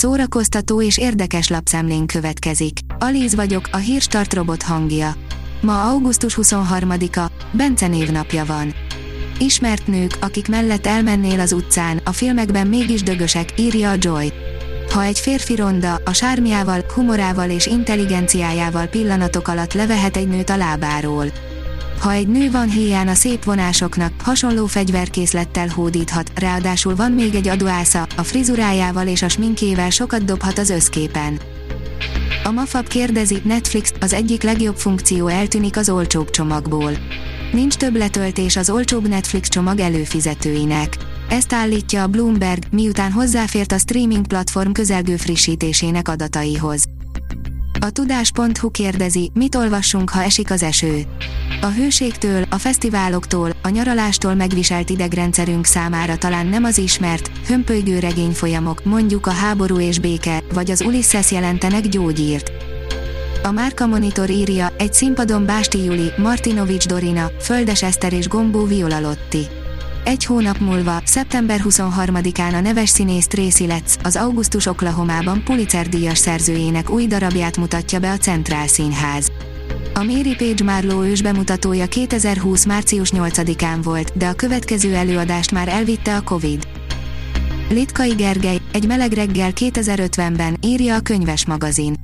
szórakoztató és érdekes lapszemlén következik. Alíz vagyok, a hírstart robot hangja. Ma augusztus 23-a, Bence névnapja van. Ismert nők, akik mellett elmennél az utcán, a filmekben mégis dögösek, írja a Joy. Ha egy férfi ronda, a sármiával, humorával és intelligenciájával pillanatok alatt levehet egy nőt a lábáról. Ha egy nő van héján a szép vonásoknak, hasonló fegyverkészlettel hódíthat, ráadásul van még egy aduásza, a frizurájával és a sminkével sokat dobhat az összképen. A Mafab kérdezi, Netflix, az egyik legjobb funkció eltűnik az olcsóbb csomagból. Nincs több letöltés az olcsóbb Netflix csomag előfizetőinek. Ezt állítja a Bloomberg, miután hozzáfért a streaming platform közelgő frissítésének adataihoz. A tudás.hu kérdezi, mit olvassunk, ha esik az eső. A hőségtől, a fesztiváloktól, a nyaralástól megviselt idegrendszerünk számára talán nem az ismert, hömpölygő regényfolyamok, mondjuk a háború és béke, vagy az Ulysses jelentenek gyógyírt. A Márka Monitor írja, egy színpadon Básti Juli, Martinovics Dorina, Földes Eszter és Gombó Viola Lotti. Egy hónap múlva, szeptember 23-án a neves színész Tracy Letts, az Augustus Oklahomában Pulitzer díjas szerzőjének új darabját mutatja be a Centrál Színház. A Mary Page Marlowe ős bemutatója 2020. március 8-án volt, de a következő előadást már elvitte a Covid. Litkai Gergely, egy meleg reggel 2050-ben, írja a könyves magazin.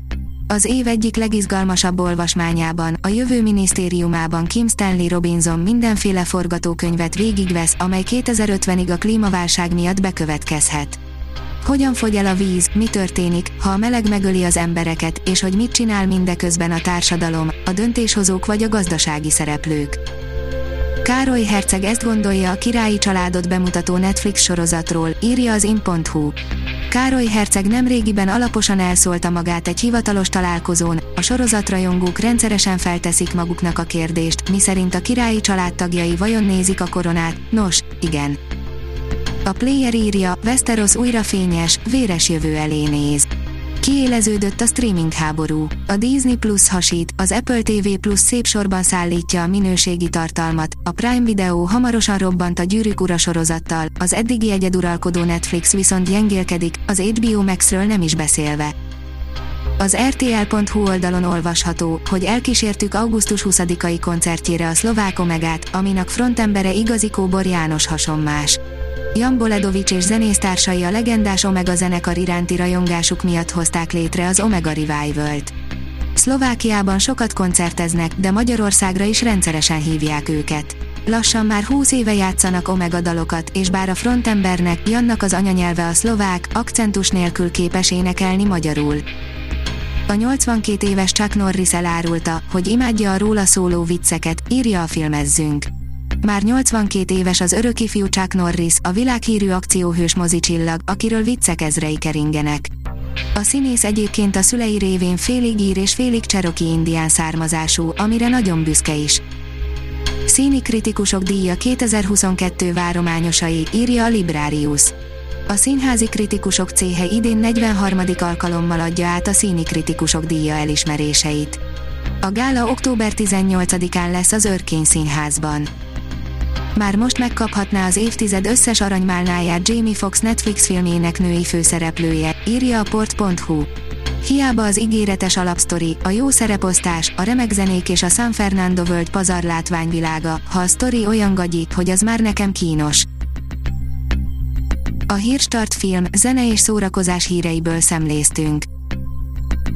Az év egyik legizgalmasabb olvasmányában, a jövő minisztériumában Kim Stanley Robinson mindenféle forgatókönyvet végigvesz, amely 2050-ig a klímaválság miatt bekövetkezhet. Hogyan fogy el a víz, mi történik, ha a meleg megöli az embereket, és hogy mit csinál mindeközben a társadalom, a döntéshozók vagy a gazdasági szereplők. Károly Herceg ezt gondolja a királyi családot bemutató Netflix sorozatról, írja az in.hu. Károly Herceg nemrégiben alaposan elszólta magát egy hivatalos találkozón, a sorozatrajongók rendszeresen felteszik maguknak a kérdést, miszerint a királyi családtagjai vajon nézik a koronát, nos, igen. A player írja, Westeros újra fényes, véres jövő elé néz. Kiéleződött a streaming háború. A Disney Plus hasít, az Apple TV Plus szép sorban szállítja a minőségi tartalmat, a Prime Video hamarosan robbant a Gyűrűk ura sorozattal, az eddigi egyeduralkodó Netflix viszont gyengélkedik, az HBO Maxről nem is beszélve. Az RTL.hu oldalon olvasható, hogy elkísértük augusztus 20-ai koncertjére a szlovák Omegát, aminek frontembere igazi Kóbor János hasonmás. Jan Boledovics és zenésztársai a legendás Omega zenekar iránti rajongásuk miatt hozták létre az Omega Revival-t. Szlovákiában sokat koncerteznek, de Magyarországra is rendszeresen hívják őket. Lassan már 20 éve játszanak Omega dalokat, és bár a frontembernek, Jannak az anyanyelve a szlovák, akcentus nélkül képes énekelni magyarul. A 82 éves Chuck Norris elárulta, hogy imádja a róla szóló vicceket, írja a filmezzünk. Már 82 éves az örök ifjú Chuck Norris, a világhírű akcióhős mozicsillag, akiről viccek ezrei keringenek. A színész egyébként a szülei révén félig ír és félig cseroki indián származású, amire nagyon büszke is. Színi kritikusok díja 2022 várományosai, írja a Librarius. A színházi kritikusok céhe idén 43. alkalommal adja át a színi kritikusok díja elismeréseit. A gála október 18-án lesz az Örkény Színházban már most megkaphatná az évtized összes aranymálnáját Jamie Foxx Netflix filmjének női főszereplője, írja a port.hu. Hiába az ígéretes alapsztori, a jó szereposztás, a remek zenék és a San Fernando World pazar látványvilága, ha a sztori olyan gagyi, hogy az már nekem kínos. A Hírstart film, zene és szórakozás híreiből szemléztünk.